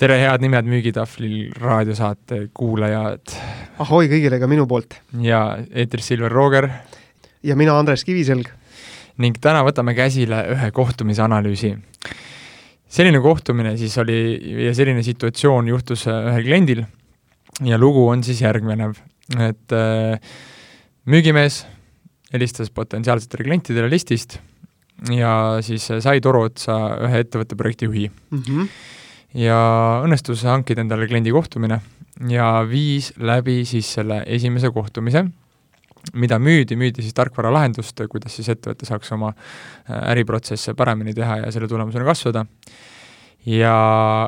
tere, head nimed Müügitahvlil raadiosaate kuulajad. ahoi kõigile ka minu poolt. ja eetris Silver Rooger. ja mina, Andres Kiviselg. ning täna võtame käsile ühe kohtumise analüüsi. selline kohtumine siis oli ja selline situatsioon juhtus ühel kliendil ja lugu on siis järgmine, et äh, müügimees helistas potentsiaalsetele klientidele listist ja siis sai toru otsa ühe ettevõtte projektijuhi mm. -hmm. Ja õnnestus hankida endale kliendi kohtumine ja viis läbi siis selle esimese kohtumise, mida müüdi, müüdi siis tarkvaralahendust, kuidas siis ettevõte saaks oma äh, äriprotsesse paremini teha ja selle tulemusena kasvada. ja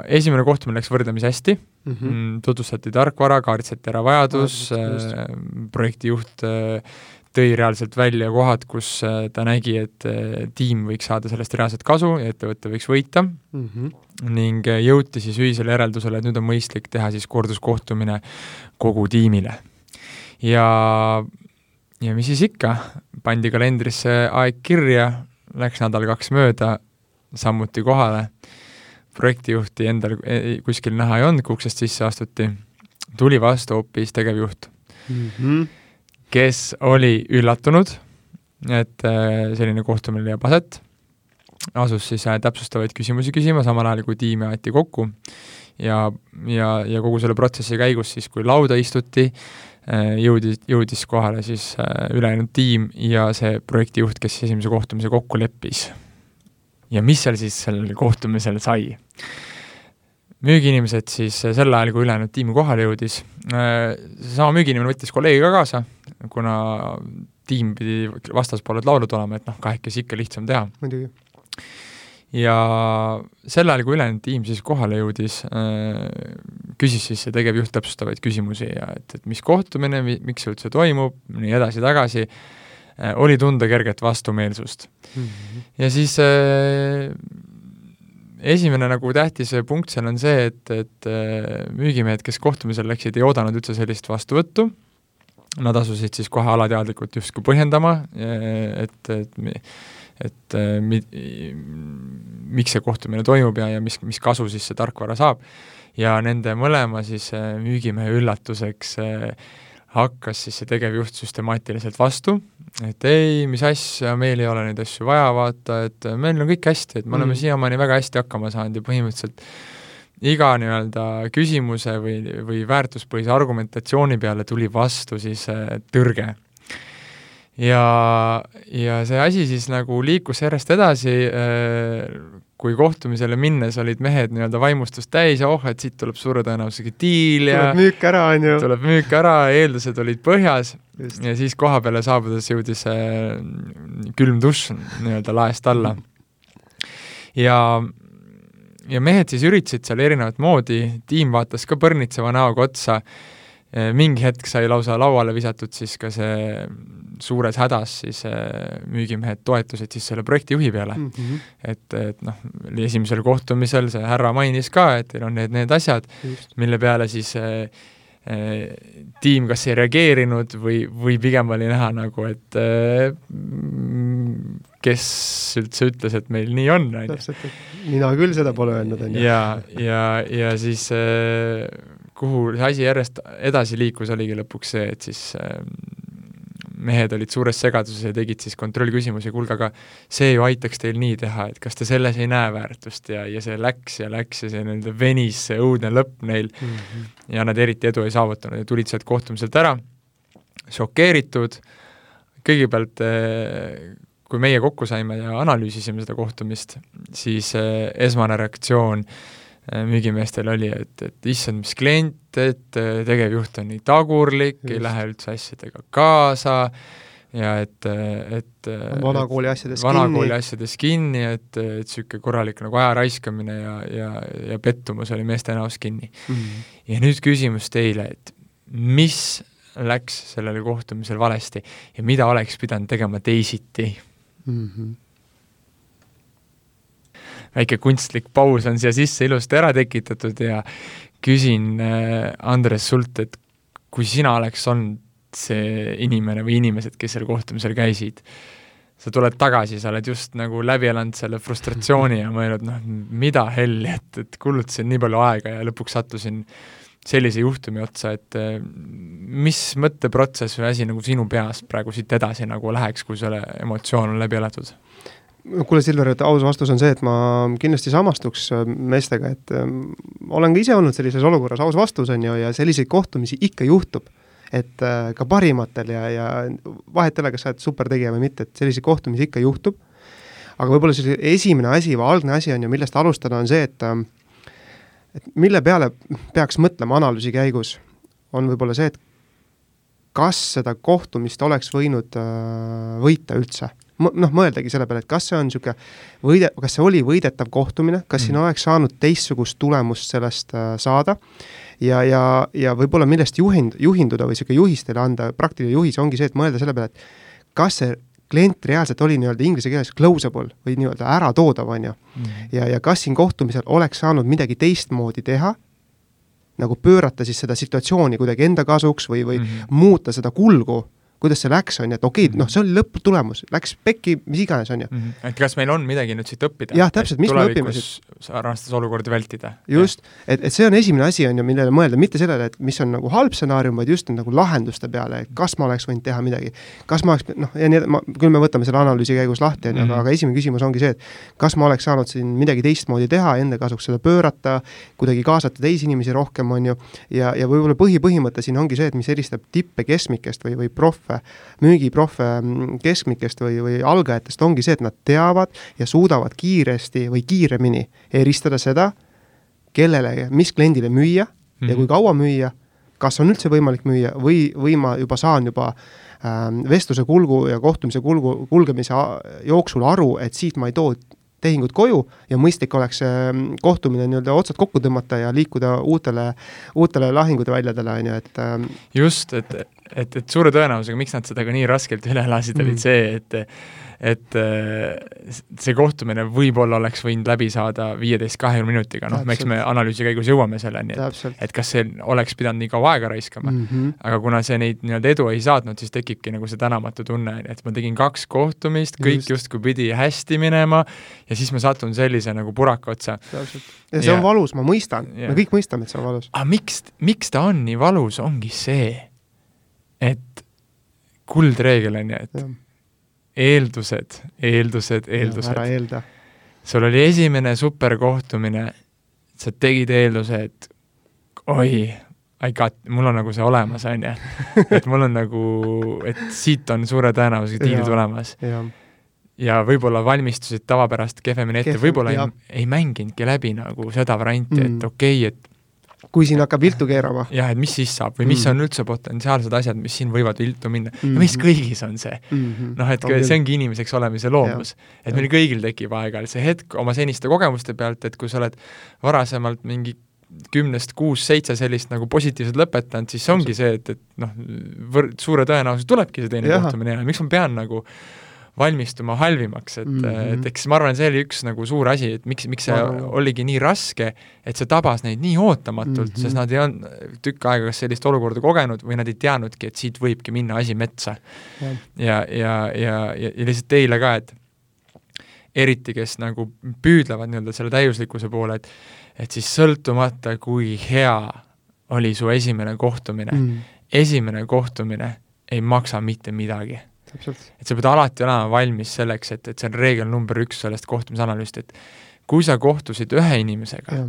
esimene kohtumine läks võrdlemisi hästi mhm. mm, -hmm. tutvustati tarkvara, kaardistati ära vajadus, äh, projektijuht äh, tõi reaalselt välja kohad, kus äh, ta nägi, et äh, tiim võiks saada sellest reaalset kasu ja ettevõte võiks võita mm, -hmm. ning äh, jõuti siis ühisele järeldusele, et nüüd on mõistlik teha siis korduskohtumine kogu tiimile. ja, ja mis siis ikka, pandi kalendrisse aeg kirja, läks nädal-kaks mööda, samuti kohale, projektijuhti endal e, kuskil näha ei olnud, kui uksest sisse astuti, tuli vastu hoopis tegevjuht mm. -hmm kes oli üllatunud, et äh, selline kohtumine leiab aset, asus siis äh, täpsustavaid küsimusi küsima, samal ajal kui tiimi aeti kokku ja, ja, ja kogu selle protsessi käigus siis, kui lauda istuti, äh, jõudis, jõudis kohale siis ülejäänud tiim ja see projektijuht, kes esimese kohtumise kokku leppis. ja mis seal siis sellel kohtumisel sai? Müügiinimesed siis sel ajal, kui ülejäänud tiim kohale jõudis, seesama müügiinimene võttis kolleegi ka kaasa, kuna tiim pidi vastaspooled laulu tulema, et noh, kahekesi ikka lihtsam teha. muidugi. ja sel ajal, kui ülejäänud tiim siis kohale jõudis, küsis siis see tegevjuht täpsustavaid küsimusi ja et, et mis kohtumine, miks see üldse toimub, nii edasi-tagasi, oli tunda kerget vastumeelsust mm. -hmm. ja siis esimene nagu tähtis punkt seal on see, et, et äh, müügimehed, kes kohtumisel läksid, ei oodanud üldse sellist vastuvõttu, nad asusid siis kohe alateadlikult justkui põhjendama, et, et et äh, mi-, miks see kohtumine toimub ja, ja mis, mis kasu siis see tarkvara saab. ja nende mõlema siis äh, müügimehe üllatuseks äh, hakkas siis see tegevjuht süstemaatiliselt vastu, et ei, mis asja, meil ei ole neid asju vaja, vaata, et meil on kõik hästi, et me mm. oleme siiamaani väga hästi hakkama saanud ja põhimõtteliselt iga nii-öelda küsimuse või, või väärtuspõhise argumentatsiooni peale tuli vastu siis äh, tõrge. ja, ja see asi siis nagu liikus järjest edasi äh,, kui kohtumisele minnes olid mehed nii-öelda vaimustust täis ja oh, et siit tuleb suure tõenäosusega diil ja tuleb müük ära, on ju. tuleb müük ära, eeldused olid põhjas Just. ja siis koha peale saabudes jõudis äh, külm dušš nii-öelda laest alla. ja, ja mehed siis üritasid seal erinevat moodi, tiim vaatas ka põrnitseva näoga otsa äh,, mingi hetk sai lausa lauale visatud siis ka see suures hädas siis äh, müügimehed toetusid siis selle projektijuhi peale mm. -hmm. et, et noh, esimesel kohtumisel see härra mainis ka, et teil on need, need asjad, mille peale siis äh, äh, tiim kas ei reageerinud või, või pigem oli näha nagu, et äh, kes üldse ütles, et meil nii on, on ju. täpselt, et mina küll seda pole öelnud, on ju. ja, ja, ja siis äh, kuhu see asi järjest edasi liikus, oligi lõpuks see, et siis äh, mehed olid suures segaduses ja tegid siis kontrollküsimusi, kuulge, aga see ju aitaks teil nii teha, et kas te selles ei näe väärtust ja, ja see läks ja läks ja see nii-öelda venis, see õudne lõpp neil mm, -hmm. ja nad eriti edu ei saavutanud ja tulid sealt kohtumiselt ära, šokeeritud, kõigepealt eh, kui meie kokku saime ja analüüsisime seda kohtumist, siis eh, esmane reaktsioon äh, Äh, müügimeestel oli, et, et issand, mis klient, et äh, tegevjuht on nii tagurlik, ei lähe üldse asjadega kaasa ja et, et vanakooli asjades vanakooli kinni. asjades kinni, et, et niisugune korralik nagu aja raiskamine ja, ja, ja pettumus oli meeste näos kinni mm. -hmm. ja nüüd küsimus teile, et mis läks sellel kohtumisel valesti ja mida oleks pidanud tegema teisiti mm? -hmm väike kunstlik paus on siia sisse ilusti ära tekitatud ja küsin, äh, Andres, sult, et kui sina oleks olnud see inimene või inimesed, kes seal kohtumisel käisid, sa tuled tagasi, sa oled just nagu läbi elanud selle frustratsiooni ja mõelnud, noh, mida helli, et, et kulutasin nii palju aega ja lõpuks sattusin sellise juhtumi otsa, et eh, mis mõtteprotsess või asi nagu sinu peas praegu siit edasi nagu läheks, kui selle emotsioon on läbi elatud? Kuule, Silver, et aus vastus on see, et ma kindlasti samastuks äh, meestega, et äh, olen ka ise olnud sellises olukorras, aus vastus on ju, ja selliseid kohtumisi ikka juhtub. Et äh, ka parimatel ja, ja vahet ei ole, kas sa oled supertegija või mitte, et selliseid kohtumisi ikka juhtub, aga võib-olla selline esimene asi või algne asi on ju, millest alustada, on see, et et mille peale peaks mõtlema analüüsi käigus, on võib-olla see, et kas seda kohtumist oleks võinud võita üldse noh, mõeldagi selle peale, et kas see on niisugune võide, kas see oli võidetav kohtumine, kas mm. siin oleks saanud teistsugust tulemust sellest äh, saada ja, ja, ja võib-olla millest juhind, juhinduda või niisugune juhis teile anda, praktiline juhis ongi see, et mõelda selle peale, et kas see klient reaalselt oli nii-öelda inglise keeles closable või nii-öelda äratoodav, on ju. -hmm. ja, ja kas siin kohtumisel oleks saanud midagi teistmoodi teha, nagu pöörata siis seda situatsiooni kuidagi enda kasuks või, või mm -hmm. muuta seda kulgu kuidas see läks, on ju, et okei okay,, noh, see oli lõpptulemus, läks pekki, mis iganes, on ju mm. -hmm. et kas meil on midagi nüüd siit õppida? jah, täpselt, mis me õpime siit? sarnastes olukordi vältida. just, et, et see on esimene asi, on ju, millele mõelda, mitte sellele, et mis on nagu halb stsenaarium, vaid just nagu lahenduste peale, et kas ma oleks võinud teha midagi. kas ma oleks, noh, ja nii, ma, küll me võtame selle analüüsi käigus lahti, on ju, aga, mhm. aga esimene küsimus ongi see, et kas ma oleks saanud siin midagi teistmoodi teha, enda kasuks seda pöörata, kuidagi kaasata teisi inimesi rohkem, on ju, ja, ja võib-olla põhipõhimõte siin ongi see, et mis eristab tippe keskmikest või, või profe, müügiprofe mm, keskmikest või, või algajatest ongi see, et nad teavad ja suudavad kiiresti või kiiremini eristada seda, kellele, mis kliendile müüa mm -hmm. ja kui mhm. kaua müüa, kas on üldse võimalik müüa või, või ma juba saan juba ähm, vestluse kulgu ja kohtumise kulgu, kulgemise jooksul aru, et siit ma ei too tehingut koju ja mõistlik oleks mm, kohtumine nii-öelda otsad kokku tõmmata ja liikuda uutele, uutele lahingute väljadele, on ju, et ähm, just, et et, et suure tõenäosusega, miks nad seda ka nii raskelt üle elasid mm., olid see, et et äh, see kohtumine võib-olla oleks võinud läbi saada viieteist, kahekümne minutiga, noh, eks me analüüsi käigus jõuame selleni, et et kas see oleks pidanud nii kaua aega raiskama mm, -hmm. aga kuna see neid nii-öelda edu ei saatnud, siis tekibki nagu see tänamatu tunne, et ma tegin kaks kohtumist, kõik Just. justkui pidi hästi minema ja siis ma satun sellise nagu puraka otsa. ja see ja, on valus, ma mõistan, me kõik mõistame, et see on valus. aga miks, miks ta on nii valus, ongi see et kuldreegel on ju, et ja. eeldused, eeldused, eeldused. ära eelda. sul oli esimene superkohtumine, sa tegid eelduse, et oi, I got, mul on nagu see olemas, on ju. et mul on nagu, et siit on suure tõenäosusega diil tulemas. ja võib-olla valmistusid tavapärast kehvemini ette, võib-olla ei, ei mänginudki läbi nagu seda varianti mm., et okei okay,, et kui siin hakkab viltu keerama. jah, et mis siis saab või mis mm. on üldse potentsiaalsed asjad, mis siin võivad viltu minna mm. -hmm. ja meis kõigis on see mm. -hmm. noh, et see ongi inimeseks olemise loomus. et meil kõigil tekib aeg-ajalt see hetk oma seniste kogemuste pealt, et kui sa oled varasemalt mingi kümnest kuus-seitse sellist nagu positiivset lõpetanud, siis ongi see, et, et noh, võr-, suure tõenäosusega tulebki see teine kohtumine ja miks ma pean nagu valmistuma halvimaks, et mm, -hmm. et eks ma arvan, see oli üks nagu suur asi, et miks, miks see oligi nii raske, et see tabas neid nii ootamatult mm, -hmm. sest nad ei olnud tükk aega kas sellist olukorda kogenud või nad ei teadnudki, et siit võibki minna asi metsa yeah.. ja, ja, ja, ja, ja lihtsalt teile ka, et eriti, kes nagu püüdlevad nii-öelda selle täiuslikkuse poole, et et siis sõltumata, kui hea oli su esimene kohtumine mm., esimene kohtumine ei maksa mitte midagi et sa pead alati olema valmis selleks, et, et see on reegel number üks sellest kohtumisanalüüsist, et kui sa kohtusid ühe inimesega ja,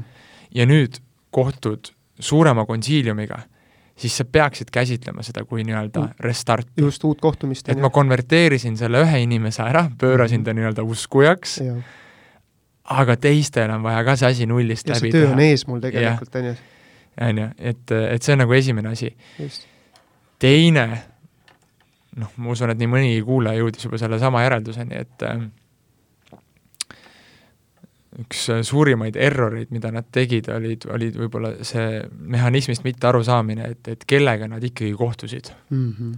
ja nüüd kohtud suurema konsiiliumiga, siis sa peaksid käsitlema seda kui nii-öelda restarti. just, uut kohtumist. et ma konverteerisin selle ühe inimese ära, pöörasin -hmm. ta nii-öelda uskujaks, aga teistel on vaja ka see asi nullist ja läbi teha. töö on ees mul tegelikult, on ju. on ju, et, et see on nagu esimene asi. teine noh, ma usun, et nii mõnigi kuulaja jõudis juba sellesama järelduseni, et äh, üks suurimaid erroreid, mida nad tegid, olid, olid võib-olla see mehhanismist mitte arusaamine, et, et kellega nad ikkagi kohtusid mm. -hmm.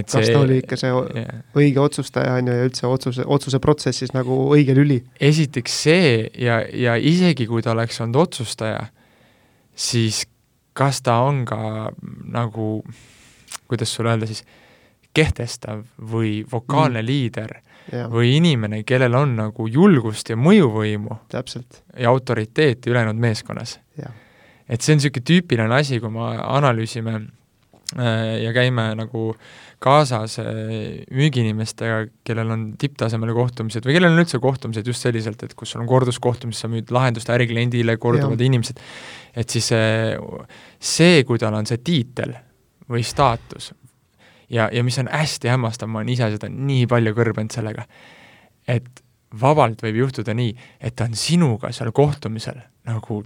et kas see, ta oli ikka see yeah. õige otsustaja, on ju, ja üldse otsuse, otsuse protsessis nagu õige lüli? esiteks see ja, ja isegi kui ta oleks olnud otsustaja, siis kas ta on ka nagu, kuidas sulle öelda siis, kehtestav või vokaalne mm. liider ja või inimene, kellel on nagu julgust ja mõjuvõimu täpselt, ja autoriteeti ülejäänud meeskonnas. jah. et see on niisugune tüüpiline asi, kui me analüüsime äh, ja käime nagu kaasas äh, müügiinimestega, kellel on tipptasemel kohtumised või kellel on üldse kohtumised just selliselt, et kus sul on korduskohtumised, sa müüd lahendust ärikliendile, korduvad Jah. inimesed, et siis see, see, kui tal on see tiitel või staatus ja, ja mis on hästi hämmastav, ma olen ise seda nii palju kõrbenud sellega, et vabalt võib juhtuda nii, et ta on sinuga seal kohtumisel nagu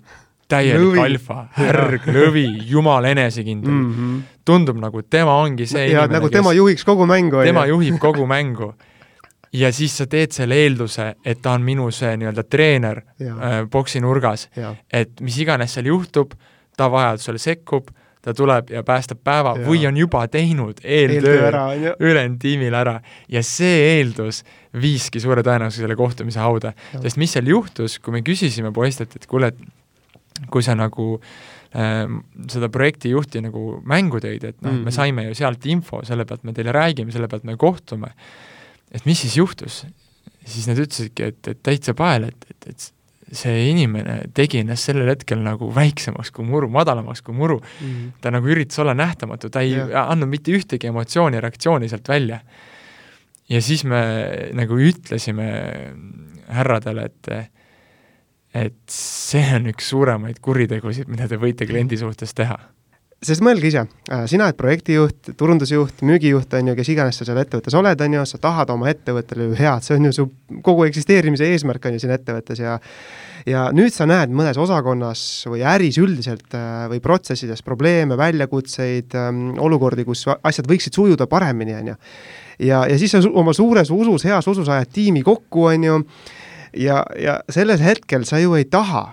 täielik Lõvi. alfa, härg, lõvi, jumal enesekindel mm. -hmm. tundub nagu tema ongi see ja inimene, nagu tema juhiks kogu mängu, tema on ju. juhib kogu mängu. ja siis sa teed selle eelduse, et ta on minu see nii-öelda treener Jaa. äh, boksinurgas, jah, et mis iganes seal juhtub, ta vajadusel sekkub, ta tuleb ja päästab päeva Jaa. või on juba teinud eeltöö ülejäänud tiimile ära ja see eeldus viiski suure tõenäosusega selle kohtumise hauda. Sest mis seal juhtus, kui me küsisime poistelt, et kuule, et kui sa nagu ähm, seda projektijuhti nagu mängu tõid, et noh mm, -hmm. me Mhm. saime ju sealt info, selle pealt me teile räägime, selle pealt me kohtume, et mis siis juhtus? siis nad ütlesidki, et, et täitsa pael, et, et, et see inimene tegi ennast sellel hetkel nagu väiksemaks kui muru, madalamaks kui muru, Mhm. ta nagu üritas olla nähtamatu, ta ei Jah. andnud mitte ühtegi emotsiooni, reaktsiooni sealt välja. ja siis me nagu ütlesime härradele, et et see on üks suuremaid kuritegusid, mida te võite kliendi suhtes teha. Sest mõelge ise, sina oled projektijuht, turundusjuht, müügijuht, on ju, kes iganes sa seal ettevõttes oled, on ju, sa tahad oma ettevõttele ju head, see on ju su kogu eksisteerimise eesmärk, on ju, siin ettevõttes ja ja nüüd sa näed mõnes osakonnas või äris üldiselt äh, või protsessides probleeme, väljakutseid, olukordi, kus asjad võiksid sujuda paremini, on ju. ja, ja siis sa oma suures usus, heas usus ajad tiimi kokku, on ju, ja, ja sellel hetkel sa ju ei taha,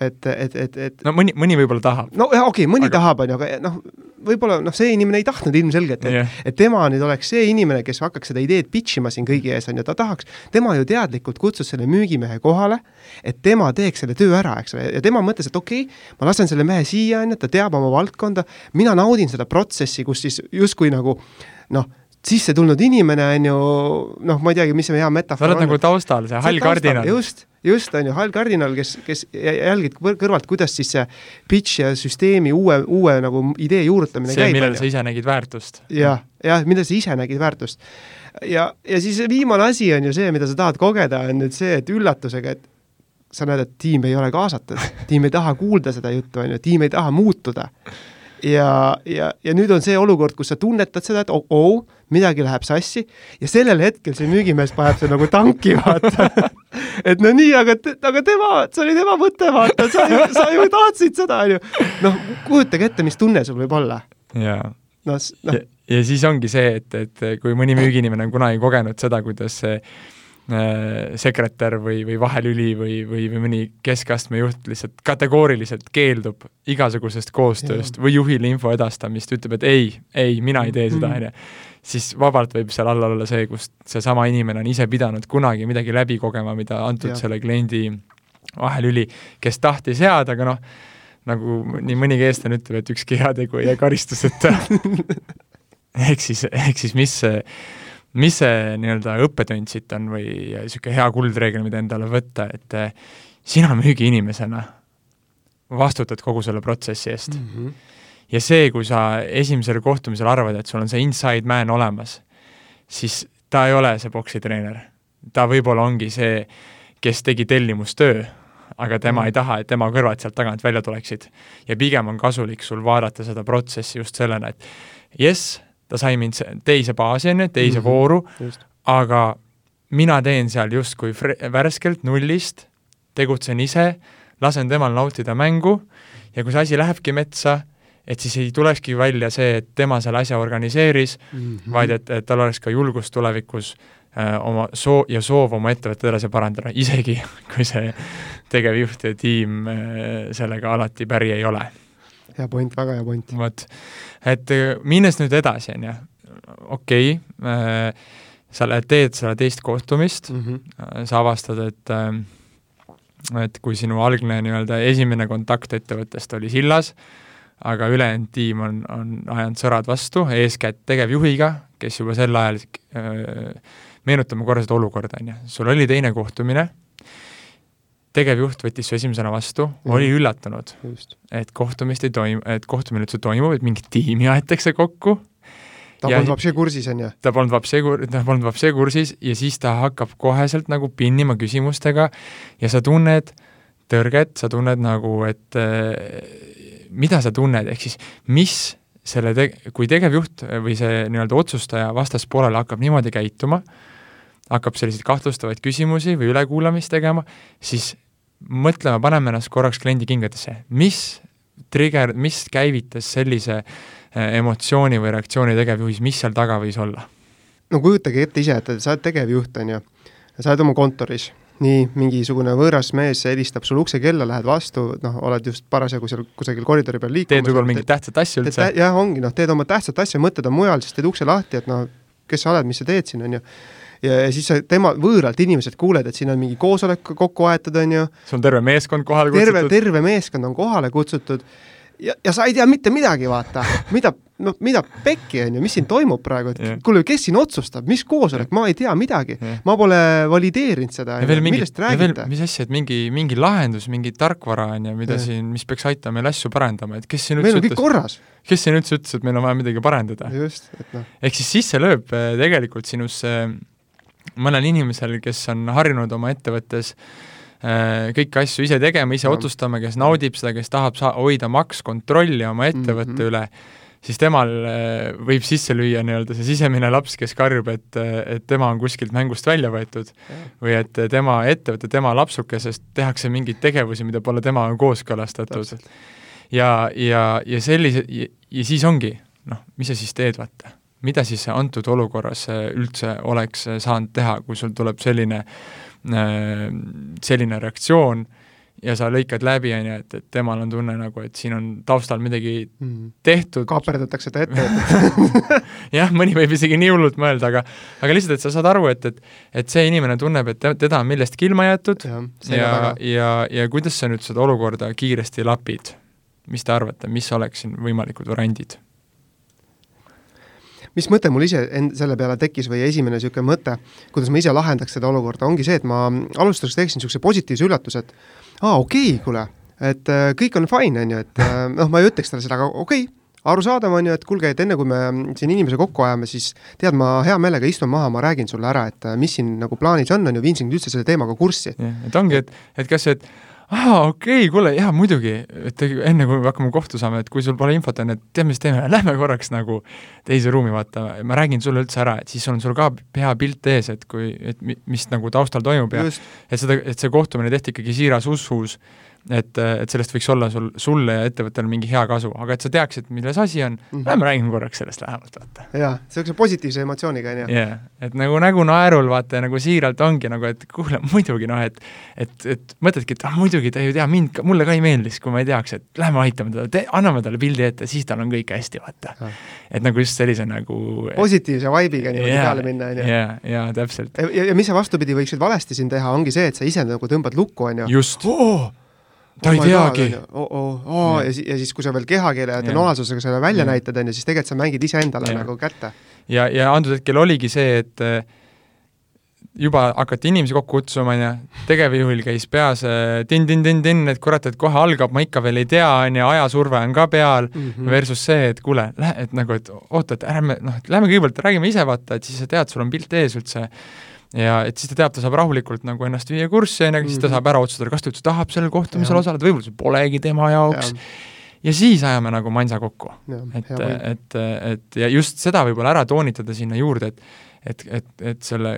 et, et, et, et no mõni, mõni võib-olla tahab. no jah, okei okay,, mõni Aga- tahab, on ju, aga noh, võib-olla noh, see inimene ei tahtnud ilmselgelt, et Jah. et tema nüüd oleks see inimene, kes hakkaks seda ideed pitch ima siin kõigi ees, on ju, ta tahaks, tema ju teadlikult kutsus selle müügimehe kohale, et tema teeks selle töö ära, eks ole, ja tema mõtles, et okei okay,, ma lasen selle mehe siia, on ju, ta teab oma valdkonda, mina naudin seda protsessi, kus siis justkui nagu noh, sisse tulnud inimene on ju noh, ma ei teagi, mis see hea sa metafoor oled nagu taustal, see hall kardinal. just, just, on ju, hall kardinal, kes, kes jälgib kõr- kõrvalt, kuidas siis see pitch ja süsteemi uue, uue nagu idee juurutamine see, käib. millel sa ise nägid väärtust. jah, jah, mida sa ise nägid väärtust. ja, ja siis viimane asi on ju see, mida sa tahad kogeda, on nüüd see, et üllatusega, et sa näed, et tiim ei ole kaasatud, tiim ei taha kuulda seda juttu, on ju, tiim ei taha muutuda. ja, ja, ja nüüd on see olukord, kus sa tunnetad seda, et oh, oh, midagi läheb sassi ja sellel hetkel see müügimees paneb see nagu tanki, vaata. et no nii, aga, aga tema, see oli tema mõte, vaata, sa ju, sa ju tahtsid seda, on ju. noh, kujutage ette, mis tunne sul võib olla. jaa noh, noh ja, ja siis ongi see, et, et kui mõni müügiinimene on kunagi kogenud seda, kuidas see äh, sekretär või, või vahelüli või, või, või mõni keskastme juht lihtsalt kategooriliselt keeldub igasugusest koostööst või juhile info edastamist, ütleb, et ei, ei, mina ei tee seda, Mhm. on ju, siis vabalt võib seal all olla see, kus seesama inimene on ise pidanud kunagi midagi läbi kogema, mida antud Jah. selle kliendi vahelüli, kes tahtis head, aga noh, nagu nii mõnigi eestlane ütleb, et ükski heategu ei jää karistuseta ehk siis, ehk siis mis see, mis see nii-öelda õppetund siit on või niisugune hea kuldreegel, mida endale võtta, et eh, sina müügiinimesena vastutad kogu selle protsessi eest mm. -hmm. Ja see, kui sa esimesel kohtumisel arvad, et sul on see inside man olemas, siis ta ei ole see poksitreener. ta võib-olla ongi see, kes tegi tellimustöö, aga tema Mhm. ei taha, et tema kõrvad sealt tagant välja tuleksid. ja pigem on kasulik sul vaadata seda protsessi just sellena, et jess, ta sai mind se- teise baasi, on ju, teise Mhm. vooru, just. aga mina teen seal justkui värskelt nullist, tegutsen ise, lasen temal nautida mängu ja kui see asi lähebki metsa, et siis ei tulekski välja see, et tema selle asja organiseeris mm. -hmm. vaid et, et tal oleks ka julgust tulevikus äh, oma soo- ja soov oma ettevõtet edasi parandada, isegi kui see tegevjuht ja tiim äh, sellega alati päri ei ole. hea point, väga hea point. vot, et äh, minnes nüüd edasi, on ju, okei okay, äh,, sa lähed, teed seda teist kohtumist mm, -hmm. sa avastad, et äh, et kui sinu algne nii-öelda esimene kontakt ettevõttest oli sillas, aga ülejäänud tiim on, on ajanud sõrad vastu, eeskätt tegevjuhiga, kes juba sel ajal äh,, meenutame korra seda olukorda, on ju, sul oli teine kohtumine, tegevjuht võttis su esimesena vastu mm., oli üllatunud, et kohtumist ei toimu, et kohtumine üldse toimub, et mingit tiimi aetakse kokku ta polnud vapsee kursis, on ju? ta polnud vapsee kur-, ta polnud vapsee kursis ja siis ta hakkab koheselt nagu pinnima küsimustega ja sa tunned tõrget, sa tunned nagu, et äh, mida sa tunned, ehk siis mis selle te-, kui tegevjuht või see nii-öelda otsustaja vastaspoolele hakkab niimoodi käituma, hakkab selliseid kahtlustavaid küsimusi või ülekuulamist tegema, siis mõtlema, paneme ennast korraks kliendi kingadesse, mis trigger, mis käivitas sellise äh, emotsiooni või reaktsiooni tegevjuhis, mis seal taga võis olla? no kujutage ette ise, et sa oled tegevjuht, on ju, sa oled oma kontoris, nii, mingisugune võõras mees helistab sul uksekella, lähed vastu, noh, oled just parasjagu seal kusagil koridori peal liikumas. teed võib-olla mingit tähtsat asja üldse. jah, ongi, noh, teed oma tähtsat asja, mõtted on mujal, siis teed ukse lahti, et noh, kes sa oled, mis sa teed siin, on ju ja, ja siis sa tema, võõralt inimeselt kuuled, et siin on mingi koosolek kokku aetud, on ju. sul on terve meeskond kohale kutsutud. terve, terve meeskond on kohale kutsutud ja, ja sa ei tea mitte midagi, vaata, mida, noh, mida pekki, on ju, mis siin toimub praegu, et yeah. kuule, kes siin otsustab, mis koosolek ma ei tea midagi yeah., ma pole valideerinud seda, millest räägite? mis asja, et mingi, mingi lahendus, mingi tarkvara, on ju, mida yeah. siin, mis peaks aitama meil asju parandama, et kes siin üldse meil on kõik korras. kes siin üldse ütles, et meil on vaja midagi parandada? just, et noh. ehk siis sisse lööb eh, tegelikult sinusse äh, mõnel inimesel, kes on harjunud oma ettevõttes äh, kõiki asju ise tegema, ise ja. otsustama, kes naudib seda, kes tahab saa-, hoida makskontrolli oma ettevõtte mm -hmm. üle, siis temal äh, võib sisse lüüa nii-öelda see sisemine laps, kes karjub, et, et tema on kuskilt mängust välja võetud ja. või et tema ettevõte, tema lapsukesest tehakse mingeid tegevusi, mida pole temaga kooskõlastatud. ja, ja, ja sellise, ja siis ongi, noh, mis sa siis teed, vaata mida siis antud olukorras äh, üldse oleks äh, saanud teha, kui sul tuleb selline, äh, selline reaktsioon ja sa lõikad läbi, on ju, et, et temal on tunne nagu, et siin on taustal midagi mm. tehtud. kaaperdatakse ta ettevõtet jah, mõni võib isegi nii hullult mõelda, aga aga lihtsalt, et sa saad aru, et, et et see inimene tunneb, et teda on millestki ilma jäetud ja, ja, ja, ja, ja kuidas sa nüüd seda olukorda kiiresti lapid? mis te arvate, mis oleks siin võimalikud variandid? Mis mõte mul ise end-, selle peale tekkis või esimene niisugune mõte, kuidas ma ise lahendaks seda olukorda, ongi see, et ma alustuseks teeksin niisuguse positiivse üllatuse, et aa, okei okay,, kuule, et äh, kõik on fine, on ju, et äh, noh, ma ei ütleks talle seda, aga okei okay,, arusaadav on ju, et kuulge, et enne kui me siin inimese kokku ajame, siis tead, ma hea meelega istun maha, ma räägin sulle ära, et äh, mis siin nagu plaanis on, on ju, viin sind üldse selle teemaga kurssi. et ongi, et, et kas, et aa, okei okay,, kuule, jaa, muidugi, et enne kui me hakkame kohtu saama, et kui sul pole infot, on et tead, mis teeme, lähme korraks nagu teise ruumi, vaata, ma räägin sulle üldse ära, et siis on sul ka hea pilt ees, et kui, et mis nagu taustal toimub ja Just. et seda, et see kohtumine tehti ikkagi siiras usus et, et sellest võiks olla sul, sulle ja ettevõttele mingi hea kasu, aga et sa teaksid, milles asi on mm, -hmm. lähme räägime korraks sellest lähemalt, vaata. jaa, niisuguse positiivse emotsiooniga, on ju. jah yeah., et nagu nägu naerul, vaata, nagu siiralt ongi nagu, et kuule, muidugi noh, et et, et mõtledki, et ah muidugi ta ju teab mind, mulle ka ei meeldiks, kui ma ei teaks, et lähme aitame teda, anname talle pildi ette, siis tal on kõik hästi, vaata ah.. et nagu just sellise nagu positiivse vibe'iga niimoodi yeah, peale minna, on ju. jaa, jaa, täpselt. ja, ja mis sa vastupidi võiksid valesti siin teha, ongi see, et sa ise nagu tõmbad lukku, on ju. just oh!, ta ei teagi. Oh, oh, oh, ja, ja siis, kui sa veel kehakeele ja tonaalsusega selle välja ja. näitad, on ju, siis tegelikult sa mängid iseendale nagu kätte. ja, ja antud hetkel oligi see, et eh, juba hakati inimesi kokku kutsuma, on ju, tegevjuhil käis peas tin-tin-tin-tin, et kurat, et kohe algab, ma ikka veel ei tea, on ju, ajasurve on ka peal mm, -hmm. versus see, et kuule, lähe, et nagu, et oota, et ärme, noh, et lähme kõigepealt räägime ise, vaata, et siis sa tead, sul on pilt ees üldse ja et siis ta teab, ta saab rahulikult nagu ennast viia kurssi, on ju, siis ta mhm. saab ära otsustada, kas ta üldse tahab sellel kohtumisel osaleda, võib-olla see polegi tema jaoks ja. ja siis ajame nagu mansa kokku. et, et, et ja just seda võib-olla ära toonitada sinna juurde, et et, et, et selle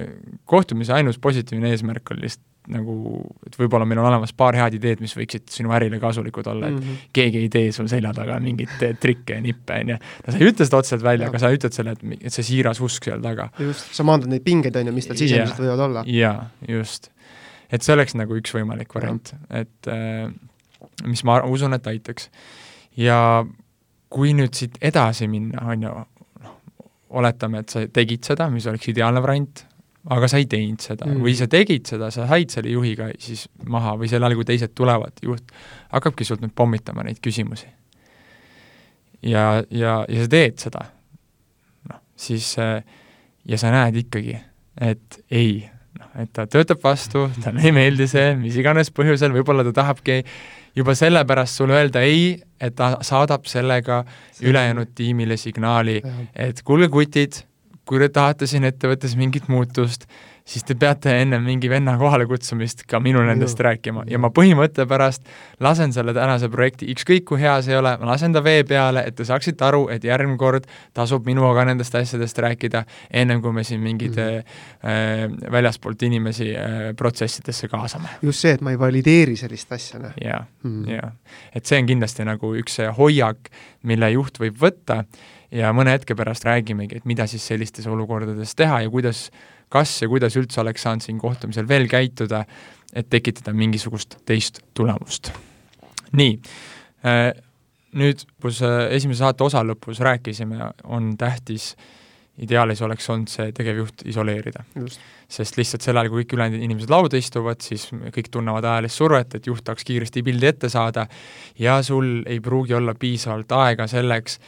kohtumise ainus positiivne eesmärk on lihtsalt nagu, et võib-olla meil on olemas paar head ideed, mis võiksid sinu ärile kasulikud olla, et mm -hmm. keegi ei tee sul selja taga mingeid trikke ja nippe, on ju. no sa ei ütle seda otseselt välja, aga sa ütled selle, et, et see siiras usk seal taga. just, sa maandad neid pingeid, on ju, mis tal sisemiselt võivad olla. jaa, just. et see oleks nagu üks võimalik variant, et äh, mis ma usun, et aitaks. ja kui nüüd siit edasi minna, on ju, noh, oletame, et sa tegid seda, mis oleks ideaalne variant, aga sa ei teinud seda mm. või sa tegid seda, sa said selle juhiga siis maha või sel ajal, kui teised tulevad, juht hakkabki sult nüüd pommitama neid küsimusi. ja, ja, ja sa teed seda. noh, siis äh, ja sa näed ikkagi, et ei, noh, et ta töötab vastu, talle ei meeldi see, mis iganes põhjusel, võib-olla ta tahabki juba sellepärast sulle öelda ei, et ta saadab sellega see ülejäänud tiimile signaali, et kuulge, kutid, kui te tahate siin ettevõttes mingit muutust, siis te peate enne mingi venna kohalekutsumist ka minul nendest rääkima ja ma põhimõtte pärast lasen selle tänase projekti, ükskõik kui hea see ei ole, ma lasen ta vee peale, et te saaksite aru, et järgmine kord tasub minuga nendest asjadest rääkida, ennem kui me siin mingeid mm äh, väljaspoolt inimesi äh, protsessidesse kaasame. just see, et ma ei valideeri sellist asja, noh. jaa mm -hmm., jaa. et see on kindlasti nagu üks hoiak, mille juht võib võtta ja mõne hetke pärast räägimegi, et mida siis sellistes olukordades teha ja kuidas kas ja kuidas üldse oleks saanud siin kohtumisel veel käituda, et tekitada mingisugust teist tulemust. nii, äh, nüüd, kus äh, esimese saate osa lõpus rääkisime, on tähtis, ideaalis oleks olnud see tegevjuht isoleerida. sest lihtsalt sel ajal, kui kõik ülejäänud inimesed lauda istuvad, siis kõik tunnevad ajalist survet, et juht tahaks kiiresti pildi ette saada ja sul ei pruugi olla piisavalt aega selleks,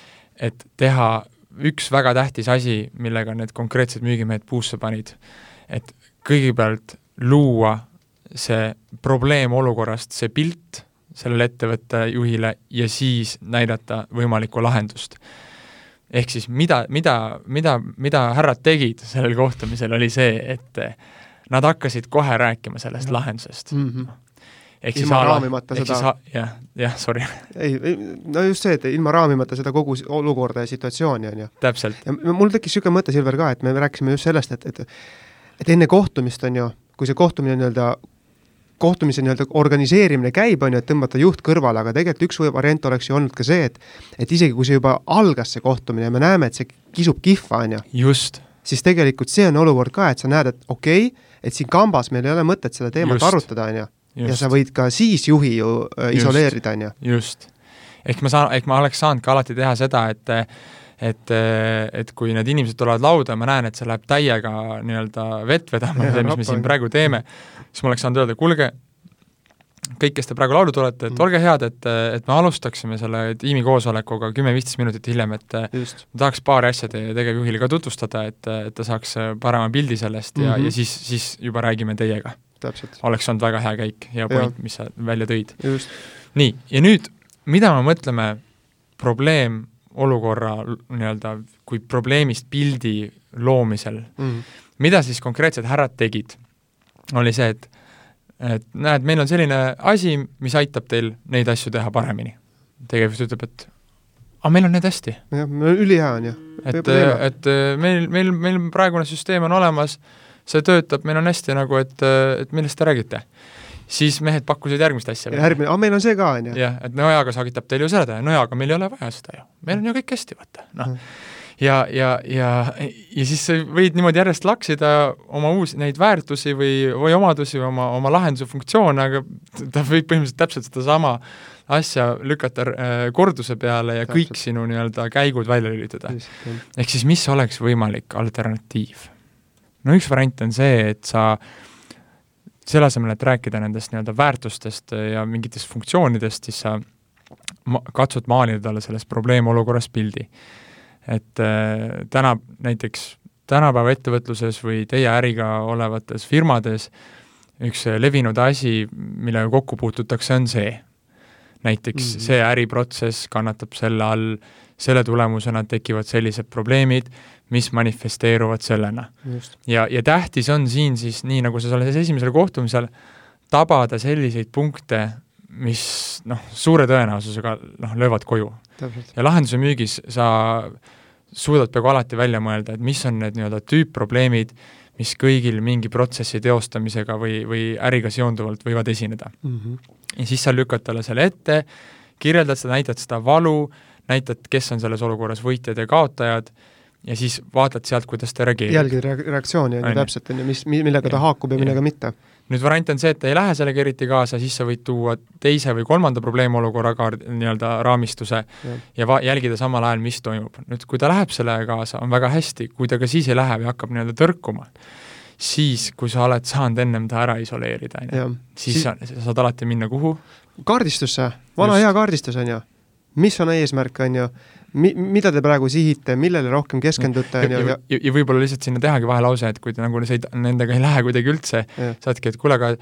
et teha üks väga tähtis asi, millega need konkreetsed müügimehed puusse panid, et kõigepealt luua see probleem olukorrast, see pilt sellele ettevõtte juhile ja siis näidata võimalikku lahendust. ehk siis mida, mida, mida, mida härrad tegid sellel kohtumisel, oli see, et nad hakkasid kohe rääkima sellest lahendusest mm. -hmm ehk ilma siis raamimata ehk seda jah, jah, sorry. ei, no just see, et ilma raamimata seda kogu olukorda ja situatsiooni, on ju. täpselt. ja mul tekkis niisugune mõte, Silver, ka, et me rääkisime just sellest, et, et et enne kohtumist, on ju, kui see kohtumine nii-öelda kohtumise nii-öelda organiseerimine käib, on ju, et tõmmata juht kõrvale, aga tegelikult üks variant oleks ju olnud ka see, et et isegi kui see juba algas, see kohtumine, ja me näeme, et see kisub kihva, on ju. just. siis tegelikult see on olukord ka, et sa näed, et okei okay,, et siin kambas meil ei ole mõtet seda teemat just. arutada, on ju ja sa võid ka siis juhi ju äh, isoleerida, on ju. just. ehk ma saan, ehk ma oleks saanud ka alati teha seda, et et, et kui need inimesed tulevad lauda ja ma näen, et see läheb täiega nii-öelda vett vedama, see, mis me siin praegu teeme, siis ma oleks saanud öelda, kuulge, kõik, kes te praegu laulu tulete, et mm. olge head, et, et me alustaksime selle tiimi koosolekuga kümme-viisteist minutit hiljem, et Just. tahaks paari asja teie tegevjuhile ka tutvustada, et, et ta saaks parema pildi sellest ja mm, -hmm. ja siis, siis juba räägime teiega oleks olnud väga hea käik, hea point, mis sa välja tõid. nii, ja nüüd, mida me mõtleme probleemolukorra nii-öelda kui probleemist pildi loomisel mm., mida siis konkreetsed härrad tegid, oli see, et et näed, meil on selline asi, mis aitab teil neid asju teha paremini. tegevjuht ütleb, et aga meil on need hästi. jah, ülihea on ju. et, et meil, meil, meil praegune süsteem on olemas, see töötab, meil on hästi nagu, et, et millest te räägite siis mehed pakkusid järgmist asja. järgmine, aa meil on see ka, on ju. jah, et no jaa, aga sagitab teil ju seda ja no jaa, aga meil ei ole vaja seda ju, meil on ju kõik hästi, vaata, noh mm. ja, ja, ja, ja siis sa võid niimoodi järjest laksida oma uusi neid väärtusi või, või omadusi või oma, oma lahenduse funktsioone, aga ta võib põhimõtteliselt täpselt sedasama asja lükata äh, korduse peale ja täpselt. kõik sinu nii-öelda käigud välja lülitada. ehk siis mis oleks võimalik alternatiiv no üks variant on see, et sa selle asemel, et rääkida nendest nii-öelda väärtustest ja mingitest funktsioonidest, siis sa ma-, katsud maalida talle sellest probleemolukorrast pildi. et äh, täna näiteks tänapäeva ettevõtluses või teie äriga olevates firmades üks levinud asi, millega kokku puututakse, on see. näiteks mm -hmm. see äriprotsess kannatab selle all, selle tulemusena tekivad sellised probleemid, mis manifesteeruvad sellena. ja, ja tähtis on siin siis, nii nagu sa selles esimesel kohtumisel, tabada selliseid punkte, mis noh, suure tõenäosusega noh, löövad koju. ja lahenduse müügis sa suudad peaaegu alati välja mõelda, et mis on need nii-öelda tüüpprobleemid, mis kõigil mingi protsessi teostamisega või, või äriga seonduvalt võivad esineda mm. -hmm. ja siis sa lükkad talle selle ette, kirjeldad seda, näitad seda valu, näitad, kes on selles olukorras võitjad ja kaotajad ja siis vaatad sealt, kuidas ta reageerib. jälgid reaktsiooni, on ju, täpselt, on ju, mis, millega ta haakub ja millega mitte. nüüd variant on see, et ta ei lähe sellega eriti kaasa, siis sa võid tuua teise või kolmanda probleemolukorra kaard, nii-öelda raamistuse ja, ja va-, jälgida samal ajal, mis toimub. nüüd, kui ta läheb sellega kaasa, on väga hästi, kui ta ka siis ei lähe või hakkab nii-öelda tõrkuma, siis, kui sa oled saanud ennem ta ära isoleerida, on ju, siis sa, sa saad alati minna kuhu? kaardistusse, vana Just. hea kaardistus, on ju. mis on eesmärk, on ju mi-, mida te praegu sihite, millele rohkem keskendute, on ja, ju, ja, ja, ja võib-olla lihtsalt sinna tehagi vahelause, et kui te nagu ei, nendega ei lähe kuidagi üldse, saadki, et kuule, aga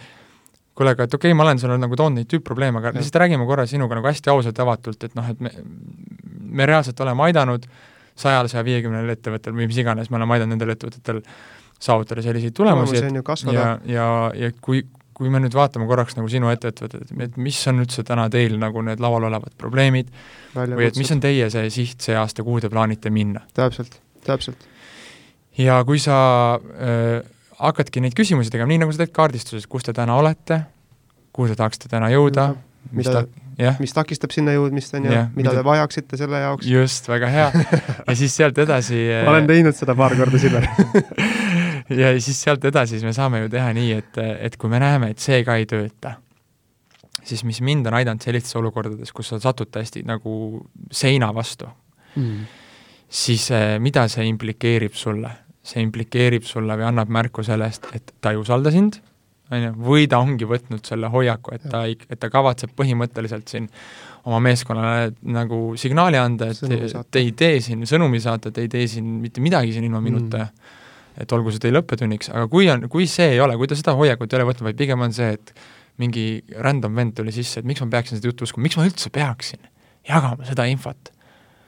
kuule, aga et okei okay,, ma olen sulle nagu toonud neid tüüpprobleeme, aga lihtsalt räägime korra sinuga nagu hästi ausalt ja avatult, et noh, et me, me reaalselt oleme aidanud sajal, saja viiekümnel ettevõttel või mis iganes, me oleme aidanud nendel ettevõtetel saavutada selliseid tulemusi, et ja, ja, ja kui, kui me nüüd vaatame korraks nagu sinu ettevõtet, et mis on üldse täna teil nagu need laual olevad probleemid või et mis on teie see siht see aasta, kuhu te plaanite minna? täpselt, täpselt. ja kui sa äh, hakkadki neid küsimusi tegema, nii nagu sa teed kaardistuses, kus te täna olete, kuhu te tahaksite täna jõuda, mis ta, yeah. mis takistab sinna jõudmist, on ju mida, mida te vajaksite selle jaoks. just, väga hea. ja siis sealt edasi ma olen teinud seda paar korda, Silver ja siis sealt edasi siis me saame ju teha nii, et, et kui me näeme, et see ka ei tööta, siis mis mind on aidanud sellistes olukordades, kus sa satud täiesti nagu seina vastu mm., siis eh, mida see implikeerib sulle? see implikeerib sulle või annab märku sellest, et ta ei usalda sind on ju, või ta ongi võtnud selle hoiaku, et ta ei, et ta kavatseb põhimõtteliselt siin oma meeskonnale nagu signaali anda, et te ei tee siin, sõnumi saata, te ei tee siin mitte midagi siin ilma minuta mm., et olgu see teil õppetunniks, aga kui on, kui see ei ole, kui ta seda hoiakut ei ole võtnud, vaid pigem on see, et mingi random vend tuli sisse, et miks ma peaksin seda juttu uskuma, miks ma üldse peaksin jagama seda infot?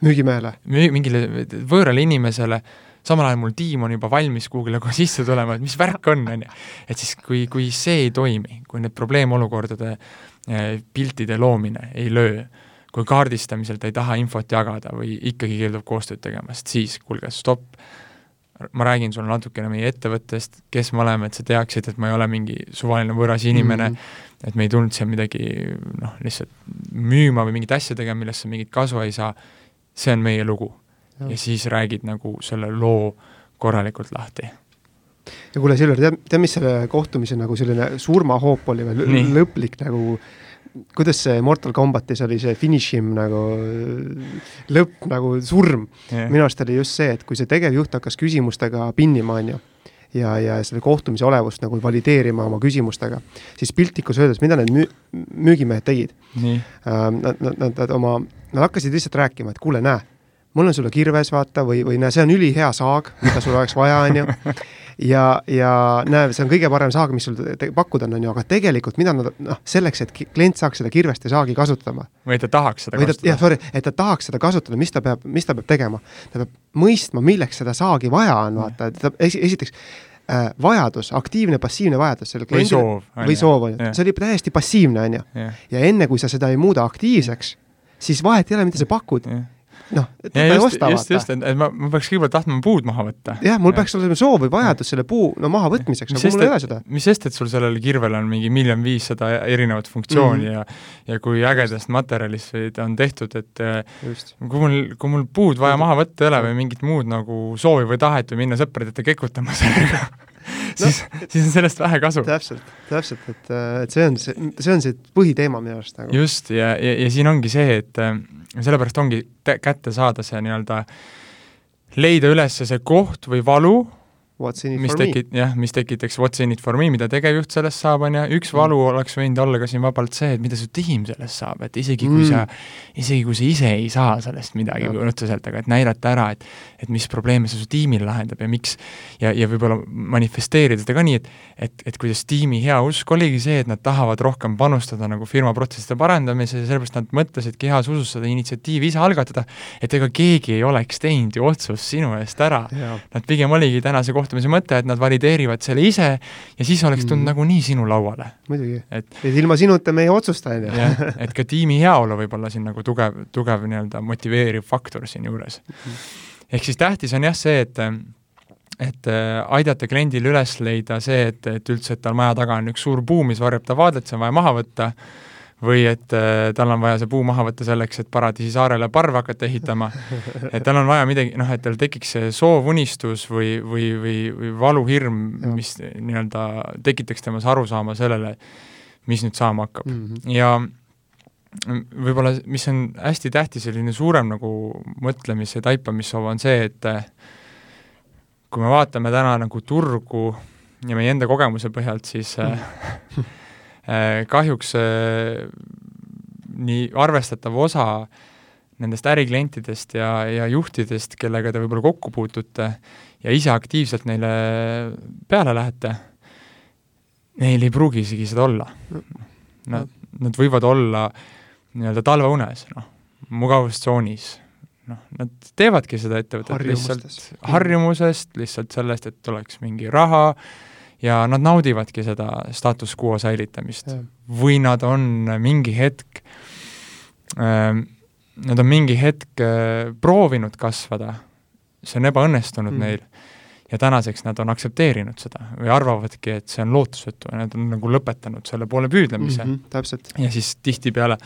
müügimehele? mingile võõrale inimesele samal ajal mul tiim on juba valmis kuhugile kohe sisse tulema, et mis värk on, on ju. et siis, kui, kui see ei toimi, kui need probleemolukordade eh, piltide loomine ei löö, kui kaardistamisel ta ei taha infot jagada või ikkagi keeldub koostööd tegemast, siis kuulge, stopp, ma räägin sulle natukene meie ettevõttest, kes me oleme, et sa teaksid, et ma ei ole mingi suvaline võõras inimene mm, -hmm. et me ei tulnud siia midagi noh, lihtsalt müüma või mingit asja tegema, millest sa mingit kasu ei saa, see on meie lugu ja siis räägid nagu selle loo korralikult lahti. ja kuule, Silver, tead, tead, mis selle kohtumise nagu selline surmahoop oli või lõplik nagu kuidas see Mortal Combatis oli see finish him nagu lõpp nagu surm yeah., minu arust oli just see, et kui see tegevjuht hakkas küsimustega pinnima, on ju, ja, ja selle kohtumise olevust nagu valideerima oma küsimustega, siis piltlikus öeldes, mida need müü-, müügimehed tegid? Uh, nad, nad, nad, nad oma, nad hakkasid lihtsalt rääkima, et kuule, näe mul on sulle kirves, vaata, või, või näe, see on ülihea saag, mida sul oleks vaja, on ju. ja, ja näe, see on kõige parem saag, mis sul pakkuda on, on ju, aga tegelikult mida nad, noh, selleks, et klient saaks seda kirvest ja saagi kasutama. või ta tahaks seda kasutada. jah, sorry, et ta tahaks seda kasutada, mis ta peab, mis ta peab tegema? ta peab mõistma, milleks seda saagi vaja on, vaata, et ta esi, esiteks äh, vajadus, aktiivne, passiivne vajadus sellel kliendil. või soov. on ju, see oli täiesti passiivne, on ju. ja enne, kui sa seda ei muuda aktiivseks, siis vahet ei ole, mida sa pakud noh, et ta ei osta, just, just, et, et ma, ma peaks kõigepealt tahtma puud maha võtta. jah, mul ja. peaks olema soov või vajadus selle puu no mahavõtmiseks, aga mul ei ole seda. mis sest, et sul sellel kirvel on mingi miljon viissada erinevat funktsiooni mm -hmm. ja ja kui ägedast materjalist ta on tehtud, et äh, just. kui mul, kui mul puud vaja maha võtta ei ole või mingit muud nagu soovi või tahet või minna sõpradete kekutama sellega siis no,, siis on sellest vähe kasu. täpselt, täpselt, et, et see on see, see on see põhiteema minu arust nagu. just, ja, ja, ja siin ongi see, et äh, sellepärast ongi kätte saada see nii-öelda, leida üles see koht või valu, What's in it mis for tekit-, jah, mis tekitaks what's in it for me, mida tegevjuht sellest saab, on ju, üks valu mm. oleks võinud olla ka siin vabalt see, et mida su tiim sellest saab, et isegi kui mm. sa, isegi kui sa ise ei saa sellest midagi otseselt, aga et näidata ära, et et mis probleeme see su tiimil lahendab ja miks, ja, ja võib-olla manifesteerida seda ka nii, et et, et kuidas tiimi hea usk oligi see, et nad tahavad rohkem panustada nagu firma protsesside parandamisse ja sellepärast nad mõtlesidki heas usus seda initsiatiivi ise algatada, et ega keegi ei oleks teinud ju otsust sinu eest ära. Nad pigem oligi tänase koht kohtumise mõte, et nad valideerivad selle ise ja siis oleks tulnud mm. nagunii sinu lauale. muidugi, et ilma sinuta me ei otsusta, on ju. et ka tiimi heaolu võib olla siin nagu tugev, tugev nii-öelda motiveeriv faktor siinjuures mm.. ehk siis tähtis on jah see, et et äh, aidata kliendil üles leida see, et, et üldse, et tal maja taga on üks suur puu, mis varjab ta vaadet, see on vaja maha võtta või et äh, tal on vaja see puu maha võtta selleks, et Paradiisi saarele parve hakata ehitama, et tal on vaja midagi, noh, et tal tekiks see soov, unistus või, või, või, või valuhirm, mis nii-öelda tekitaks temas arusaama sellele, mis nüüd saama hakkab mm. -hmm. ja võib-olla, mis on hästi tähtis, selline suurem nagu mõtlemis- ja taipamissoov on see, et kui me vaatame täna nagu turgu ja meie enda kogemuse põhjalt, siis mm. Äh, kahjuks äh, nii arvestatav osa nendest äriklientidest ja, ja juhtidest, kellega te võib-olla kokku puutute ja ise aktiivselt neile peale lähete, neil ei pruugi isegi seda olla. Nad, nad võivad olla nii-öelda talveunes, noh, mugavustsoonis, noh, nad teevadki seda ettevõtet lihtsalt harjumusest, lihtsalt sellest, et oleks mingi raha ja nad naudivadki seda status quo säilitamist. või nad on mingi hetk äh, nad on mingi hetk äh, proovinud kasvada, see on ebaõnnestunud mm. neil, ja tänaseks nad on aktsepteerinud seda või arvavadki, et see on lootusetu ja nad on nagu lõpetanud selle poole püüdlemise mm. -hmm, täpselt. ja siis tihtipeale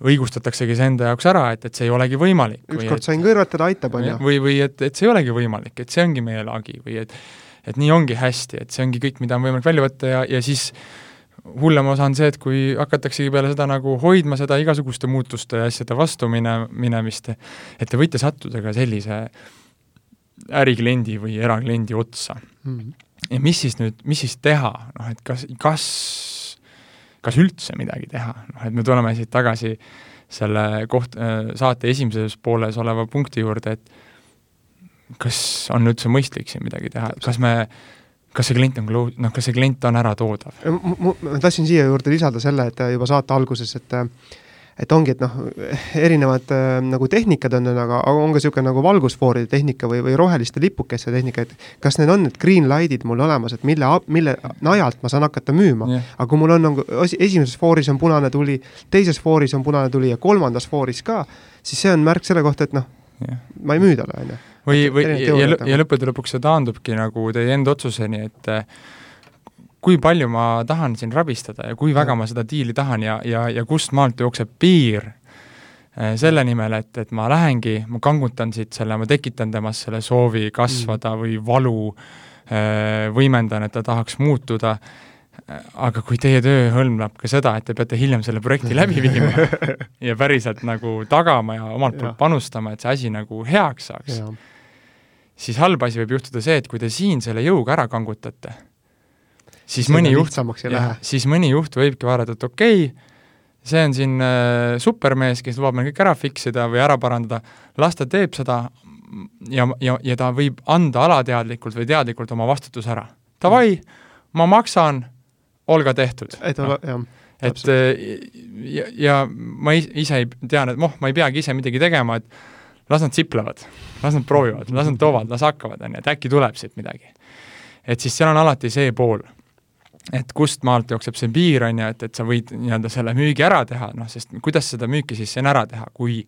õigustataksegi see enda jaoks ära, et, et see ei olegi võimalik. ükskord sain kõrvetada, aitab, on ju. või, või et, et see ei olegi võimalik, et see ongi meie lagi või et et nii ongi hästi, et see ongi kõik, mida on võimalik välja võtta ja, ja siis hullem osa on see, et kui hakataksegi peale seda nagu hoidma seda igasuguste muutuste ja asjade vastu mine, minemist, et te võite sattuda ka sellise ärikliendi või erakliendi otsa. Mm. ja mis siis nüüd, mis siis teha, noh et kas, kas, kas üldse midagi teha, noh et me tuleme siit tagasi selle koht, saate esimeses pooles oleva punkti juurde, et kas on üldse mõistlik siin midagi teha, kas me kas see klient on close, noh, kas see klient on äratoodav? ma tahtsin siia juurde lisada selle, et juba saate alguses, et et ongi, et noh, erinevad äh, nagu tehnikad on, aga on ka niisugune nagu valgusfooride tehnika või, või roheliste lipukeste tehnika, et kas need on need green light'id mul olemas, et mille, mille najalt ma saan hakata müüma yeah.. aga kui mul on nagu esimeses fooris on punane tuli, teises fooris on punane tuli ja kolmandas fooris ka, siis see on märk selle kohta, et noh yeah., ma ei müü talle, on ju või, või ja, ja, ja lõppude lõpuks see taandubki nagu teie enda otsuseni, et eh, kui palju ma tahan siin rabistada ja kui väga ma seda diili tahan ja, ja, ja kust maalt jookseb piir eh, selle nimel, et, et ma lähengi, ma kangutan siit selle, ma tekitan temas selle soovi kasvada mm. või valu, eh, võimendan, et ta tahaks muutuda aga kui teie töö hõlmab ka seda, et te peate hiljem selle projekti läbi viima ja päriselt nagu tagama ja omalt poolt panustama, et see asi nagu heaks saaks, siis halb asi võib juhtuda see, et kui te siin selle jõuga ära kangutate, siis see mõni juht, siis mõni juht võibki vaadata, et okei okay,, see on siin äh, supermees, kes lubab meil kõik ära fix ida või ära parandada, las ta teeb seda ja, ja, ja ta võib anda alateadlikult või teadlikult oma vastutuse ära. Davai, ma maksan olga tehtud. et no., jah et ja, ja ma ise ei tean, et noh, ma ei peagi ise midagi tegema, et las nad siplevad, las nad proovivad, las nad toovad, las hakkavad, on ju, et äkki tuleb siit midagi. et siis seal on alati see pool, et kust maalt jookseb see piir, on ju, et, et sa võid nii-öelda selle müügi ära teha, noh, sest kuidas seda müüki siis siin ära teha, kui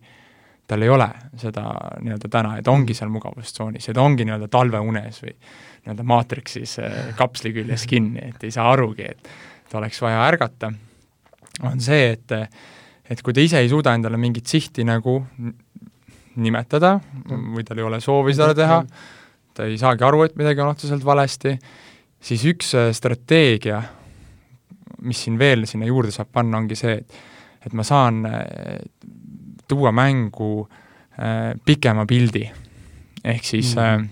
tal ei ole seda nii-öelda täna, et ongi seal mugavustsoonis ja ta ongi nii-öelda talveunes või nii-öelda maatriksis äh, kapsli küljes kinni, et ei saa arugi, et oleks vaja ärgata, on see, et et kui ta ise ei suuda endale mingit sihti nagu nimetada või tal ei ole soovi seda teha, ta ei saagi aru, et midagi on otseselt valesti, siis üks äh, strateegia, mis siin veel sinna juurde saab panna, ongi see, et et ma saan äh, tuua mängu äh, pikema pildi. ehk siis mm. äh,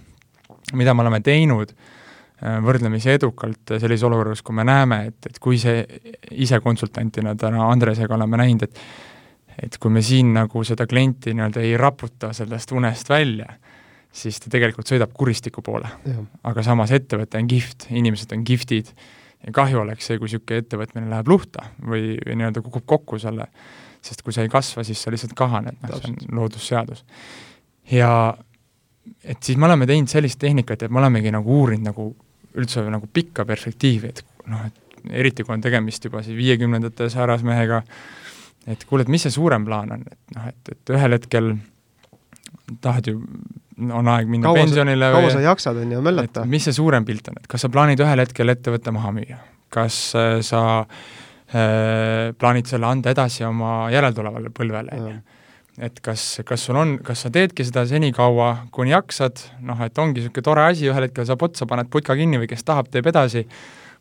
mida me oleme teinud äh, võrdlemisi edukalt sellises olukorras, kui me näeme, et, et kui see ise konsultantina täna Andresega oleme näinud, et et kui me siin nagu seda klienti nii-öelda ei raputa sellest unest välja, siis ta tegelikult sõidab kuristiku poole. aga samas ettevõte on kihvt, inimesed on kihvtid ja kahju oleks see, kui niisugune ettevõtmine läheb luhta või, või nii-öelda kukub kokku selle, sest kui sa ei kasva, siis sa lihtsalt kahaned, noh, see on loodusseadus. ja et siis me oleme teinud sellist tehnikat, et me olemegi nagu uurinud nagu üldse nagu pikka perspektiivi, et noh, et eriti kui on tegemist juba siis viiekümnendates härrasmehega, et kuule, et mis see suurem plaan on, et noh, et, et ühel hetkel tahad ju, on aeg minna kaua pensionile sa, kaua sa jaksad, on ju, möllata. mis see suurem pilt on, et kas sa plaanid ühel hetkel ettevõtte maha müüa, kas äh, sa äh, plaanid selle anda edasi oma järeltulevale põlvele, on ju? Et kas, kas sul on, kas sa teedki seda senikaua, kuni jaksad, noh et ongi niisugune tore asi, ühel hetkel saab otsa, paned putka kinni või kes tahab, teeb edasi,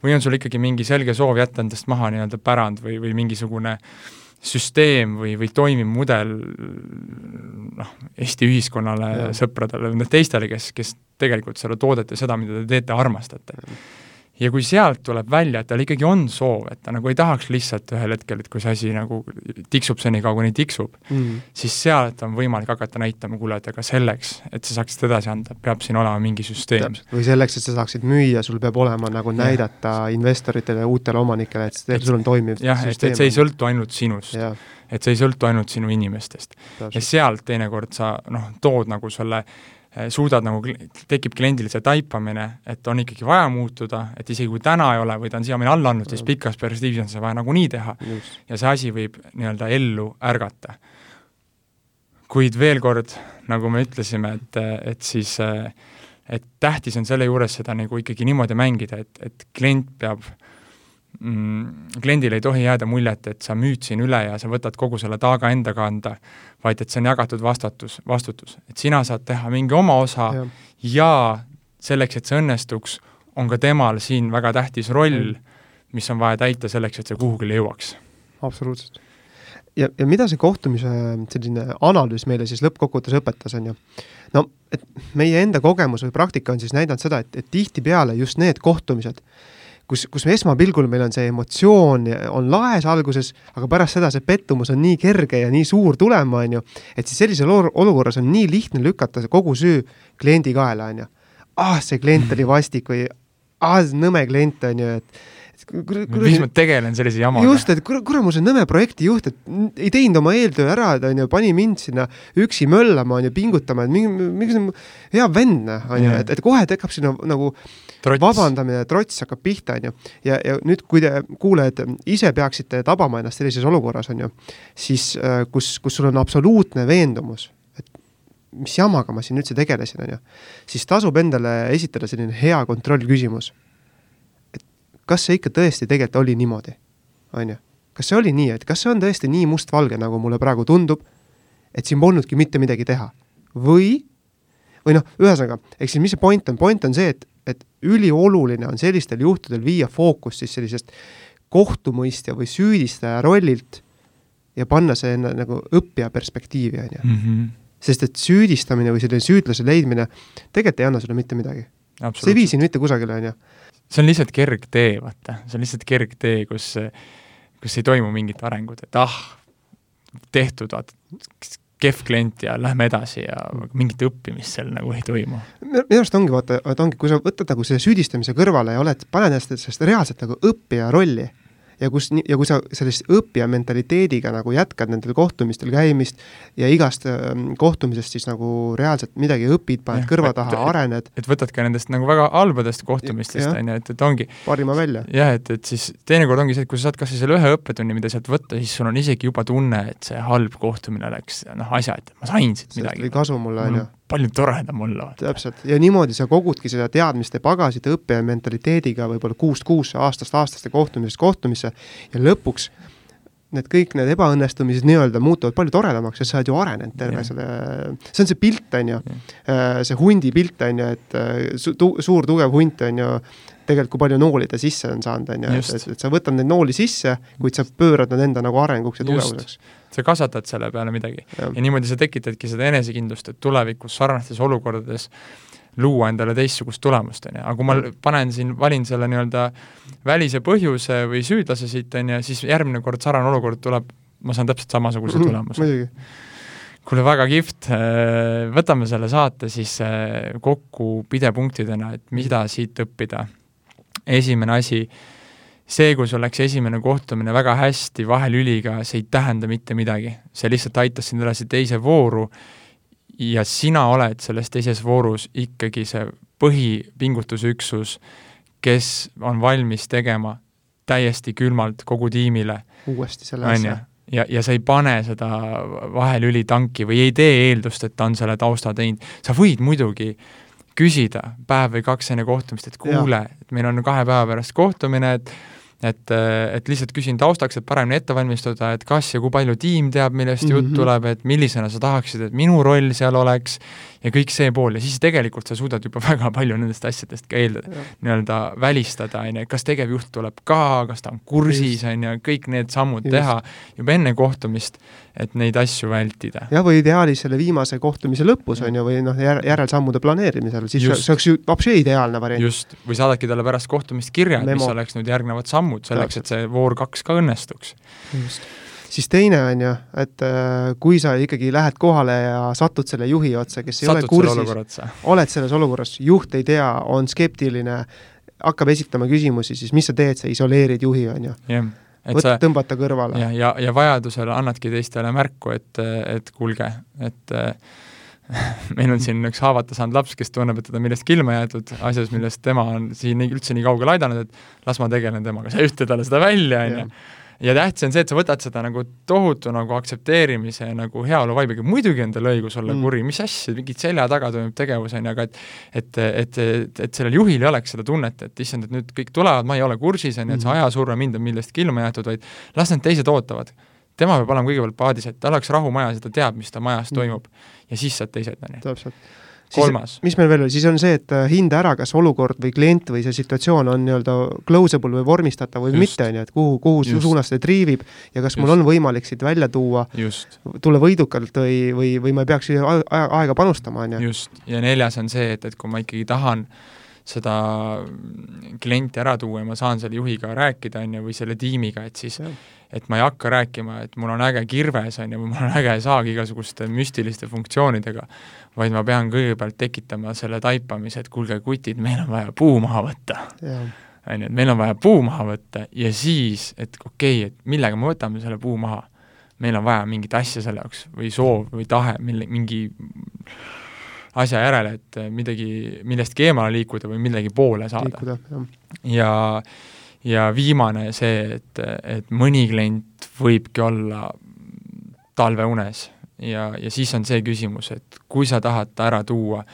või on sul ikkagi mingi selge soov jätta endast maha nii-öelda pärand või, või mingisugune süsteem või, või toimiv mudel noh, Eesti ühiskonnale, sõpradele, teistele, kes, kes tegelikult seda toodet ja seda, mida te teete, armastate. Ja kui sealt tuleb välja, et tal ikkagi on soov, et ta nagu ei tahaks lihtsalt ühel hetkel, et kui see asi nagu tiksub senikaua, kuni tiksub mm., siis sealt on võimalik hakata näitama, kuule, et aga selleks, et sa saaksid edasi anda, peab siin olema mingi süsteem. või selleks, et sa saaksid müüa, sul peab olema nagu ja. näidata investoritele, uutele omanikele, et, et sul on toimiv jah, et, et see ei sõltu ainult sinust. et see ei sõltu ainult sinu inimestest. ja sealt teinekord sa noh, tood nagu selle suudad nagu, tekib kliendil see taipamine, et on ikkagi vaja muutuda, et isegi kui täna ei ole või ta on siiamaani alla andnud, siis pikas perspektiivis on seda vaja nagunii teha Just. ja see asi võib nii-öelda ellu ärgata. kuid veel kord, nagu me ütlesime, et, et siis et tähtis on selle juures seda nagu ikkagi niimoodi mängida, et, et klient peab äh, mm, kliendile ei tohi jääda muljet, et sa müüd siin üle ja sa võtad kogu selle taaga enda kanda, vaid et see on jagatud vastatus, vastutus. et sina saad teha mingi oma osa ja, ja selleks, et see õnnestuks, on ka temal siin väga tähtis roll, mis on vaja täita selleks, et see kuhugile jõuaks. absoluutselt. ja, ja mida see kohtumise selline analüüs meile siis lõppkokkuvõttes õpetas, on ju? no et meie enda kogemus või praktika on siis näidanud seda, et, et tihtipeale just need kohtumised, kus, kus esmapilgul meil on see emotsioon, on laes alguses, aga pärast seda see pettumus on nii kerge ja nii suur tulema, on ju, et siis sellises olukorras on nii lihtne lükata kogu süü kliendi kaela, on ju. ah, see klient oli vastik või ah, nõme klient, on ju, et miks ma tegelen sellise jamaga? just, et kurat, kurat, mul see nõme projektijuht, et ei teinud oma eeltöö ära, et on ju, pani mind sinna üksi möllama, on ju, pingutama, et mingi, mingi hea vend, noh, on ju, et, et kohe tekkab sinna nagu trots. vabandamine, trots hakkab pihta, on ju. ja, ja nüüd, kui te, kuulajad, ise peaksite tabama ennast sellises olukorras, on ju, siis äh, kus, kus sul on absoluutne veendumus, et mis jamaga ma siin üldse tegelesin, on ju, siis tasub endale esitada selline hea kontrollküsimus kas see ikka tõesti tegelikult oli niimoodi, on ju. kas see oli nii, et kas see on tõesti nii mustvalge, nagu mulle praegu tundub, et siin polnudki mitte midagi teha või, või noh, ühesõnaga, ehk siis mis see point on, point on see, et, et ülioluline on sellistel juhtudel viia fookus siis sellisest kohtumõistja või süüdistaja rollilt ja panna see enne nagu õppija perspektiivi, on ju. Mhm. sest et süüdistamine või selline süüdlase leidmine tegelikult ei anna sulle mitte midagi. see ei vii sind mitte kusagile, on ju see on lihtsalt kergtee, vaata, see on lihtsalt kergtee, kus, kus ei toimu mingit arengut, et ah, tehtud, vaata, kehv klient ja lähme edasi ja mingit õppimist seal nagu ei toimu. minu arust ongi, vaata, et ongi, kui sa võtad nagu selle süüdistamise kõrvale ja oled, paned ennast sellest reaalselt nagu õppija rolli ja kus, ja kui sa sellise õppija mentaliteediga nagu jätkad nendel kohtumistel käimist ja igast ähm, kohtumisest siis nagu reaalselt midagi õpid, paned ja, kõrva taha, arened. et võtad ka nendest nagu väga halbadest kohtumistest, on ju, et, et ongi parima välja. jah, et, et siis teinekord ongi see, et kui sa saad kas või selle ühe õppetunni, mida sealt võtta, siis sul on isegi juba tunne, et see halb kohtumine läks noh, asja, et ma sain siit midagi. kasu mulle, on ju palju toredam olla. täpselt, ja niimoodi sa kogudki seda teadmiste pagasit õppija mentaliteediga võib-olla kuust kuusse, aastast aastaste kohtumisest kohtumisse ja lõpuks need kõik need ebaõnnestumised nii-öelda muutuvad palju toredamaks, sest sa oled ju arenenud terve ja. selle, see on see pilt, on ju, äh, see hundi pilt, on ju, et äh, su, tu, suur tugev hunt, on ju, tegelikult kui palju nooli ta sisse on saanud, on ju, et, et, sa võtad neid nooli sisse, kuid sa pöörad nad enda nagu arenguks ja tugevuseks. Sa kasvatad selle peale midagi. ja niimoodi sa tekitadki seda enesekindlust, et tulevikus sarnastes olukordades luua endale teistsugust tulemust, on ju, aga kui ma panen siin, valin selle nii-öelda välise põhjuse või süüdlase siit, on ju, siis järgmine kord sarnane olukord tuleb, ma saan täpselt samasuguse mm -hmm, tulemuse. kuule, väga kihvt, võtame selle saate siis eh, kokku pidepunktidena, et mida siit õppida. Esimene asi, see, kui sul läks esimene kohtumine väga hästi vahelüliga, see ei tähenda mitte midagi. see lihtsalt aitas sind edasi teise vooru ja sina oled selles teises voorus ikkagi see põhipingutusüksus, kes on valmis tegema täiesti külmalt kogu tiimile. uuesti selle asja. ja, ja sa ei pane seda vahelüli tanki või ei tee eeldust, et ta on selle tausta teinud, sa võid muidugi küsida päev või kaks enne kohtumist, et kuule, et meil on kahe päeva pärast kohtumine, et et, et lihtsalt küsin taustaks, et paremini ette valmistuda, et kas ja kui palju tiim teab, millest mm -hmm. jutt Mhm. tuleb, et millisena sa tahaksid, et minu roll seal oleks ja kõik see pool ja siis tegelikult sa suudad juba väga palju nendest asjadest ka eeldada, nii-öelda välistada, on ju, kas tegevjuht tuleb ka, kas ta on kursis, on ju, kõik need sammud Just. teha juba enne kohtumist, et neid asju vältida. jah, või ideaalis selle viimase kohtumise lõpus, on ju, või noh, jär-, järelsammude planeerimisel, siis Just. see oleks ju vapsi ideaalne variant. just, või saadadki talle pärast kohtumist kirja, et mis oleks nüüd järgnevad sammud selleks, et see voor kaks ka õnnestuks. siis teine on ju, et äh, kui sa ikkagi lähed kohale ja satud selle juhi otsa, kes ei satud ole kursis, oled selles olukorras, juht ei tea, on skeptiline, hakkab esitama küsimusi, siis mis sa teed, sa isoleerid juhi, on ju. et võt- tõmbad ta kõrvale. ja, ja, ja vajadusel annadki teistele märku, et, et kuulge, et äh, meil on siin üks haavata saanud laps, kes tunneb, et teda millestki ilma jäetud, asjas, millest tema on siin üldse nii kaugele aidanud, et las ma tegelen temaga, sa ei ütle talle seda välja, on ju. ja tähtis on see, et sa võtad seda nagu tohutu nagu aktsepteerimise nagu heaolu vaibiga, muidugi on tal õigus olla Mm. mm. kuri, mis asja, mingi selja taga toimub tegevus, on ju, aga et et, et, et, et sellel juhil ei oleks seda tunnet, et issand, et nüüd kõik tulevad, ma ei ole kursis, on ju, et see Mhm. ajasurve mind on millestki ilma jäetud, vaid las need teised ootavad. Tema peab olema kõigepealt paadis, et tal oleks rahu majas ja ta teab, mis ta majas Mhm. toimub. ja siis saad teised, on ju. täpselt. kolmas, mis meil veel oli, siis on see, et äh, hinda ära, kas olukord või klient või see situatsioon on nii-öelda closable või vormistatav või Just. mitte, on ju, et kuhu, kuhu Just. suunas see triivib ja kas mul Just. on võimalik siit välja tuua, tulla võidukalt või, või, või ma ei peaks aega panustama, on ju. just, ja neljas on see, et, et kui ma ikkagi tahan seda klienti ära tuua ja ma saan selle juhiga rääkida, on ju, või selle tiimiga, et siis Jah. et ma ei hakka rääkima, et mul on äge kirves, on ju, või mul on äge saag igasuguste müstiliste funktsioonidega, vaid ma pean kõigepealt tekitama selle taipamise, et kuulge, kutid, meil on vaja puu maha võtta. on ju, et meil on vaja puu maha võtta ja siis, et okei okay,, et millega me võtame selle puu maha. meil on vaja mingit asja selle jaoks või soov või tahe, mille, mingi asja järele, et midagi, millestki eemale liikuda või millegi poole saada. Ja, ja viimane see, et, et mõni klient võibki olla talveunes. Ja, ja siis on see küsimus, et kui sa tahad ta ära tuua,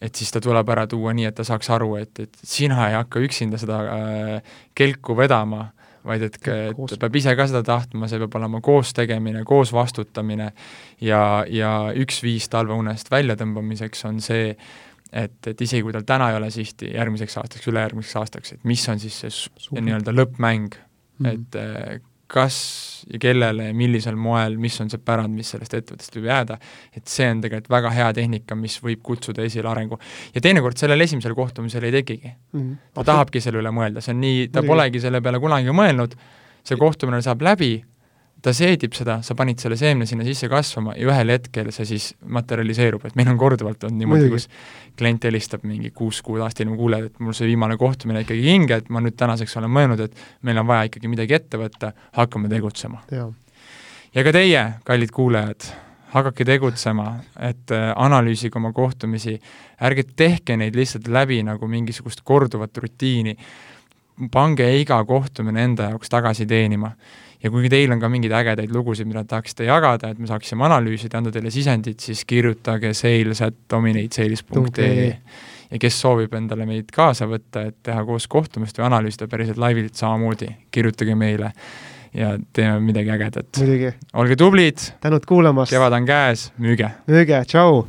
et siis ta tuleb ära tuua nii, et ta saaks aru, et, et sina ei hakka üksinda seda äh, kelku vedama, vaid et, et ta peab ise ka seda tahtma, see peab olema koos tegemine, koos vastutamine. Ja, ja üks viis talveunest väljatõmbamiseks on see, et, et isegi kui tal täna ei ole sihti järgmiseks aastaks, ülejärgmiseks aastaks, et mis on siis see nii-öelda lõppmäng. Mhm. et eh, kas ja kellele ja millisel moel, mis on see pärand, mis sellest ettevõttest võib jääda, et see on tegelikult väga hea tehnika, mis võib kutsuda esile arengu. ja teinekord sellel esimesel kohtumisel ei tekigi. Mhm. ta tahabki selle üle mõelda, see on nii, ta polegi selle peale kunagi mõelnud, see kohtumine saab läbi, ta seedib seda, sa panid selle seemne sinna sisse kasvama ja ühel hetkel see siis materialiseerub, et meil on korduvalt olnud niimoodi, kus klient helistab mingi kuus kuud aastat hiljem, kuule, et mul see viimane kohtumine ikkagi hinge, et ma nüüd tänaseks olen mõelnud, et meil on vaja ikkagi midagi ette võtta, hakkame tegutsema. ja ka teie, kallid kuulajad, hakake tegutsema, et äh, analüüsige oma kohtumisi, ärge tehke neid lihtsalt läbi nagu mingisugust korduvat rutiini, pange iga kohtumine enda jaoks tagasi teenima. Ja kui teil on ka mingeid ägedaid lugusid, mida tahaksite jagada, et me saaksime analüüsida, anda teile sisendit, siis kirjutage sales at dominatesales.ee ja kes soovib endale meid kaasa võtta, et teha koos kohtumist või analüüsida päriselt laivilt samamoodi, kirjutage meile ja teeme midagi ägedat. olge tublid, tänud kuulamast, kevad on käes, müüge! müüge, tšau!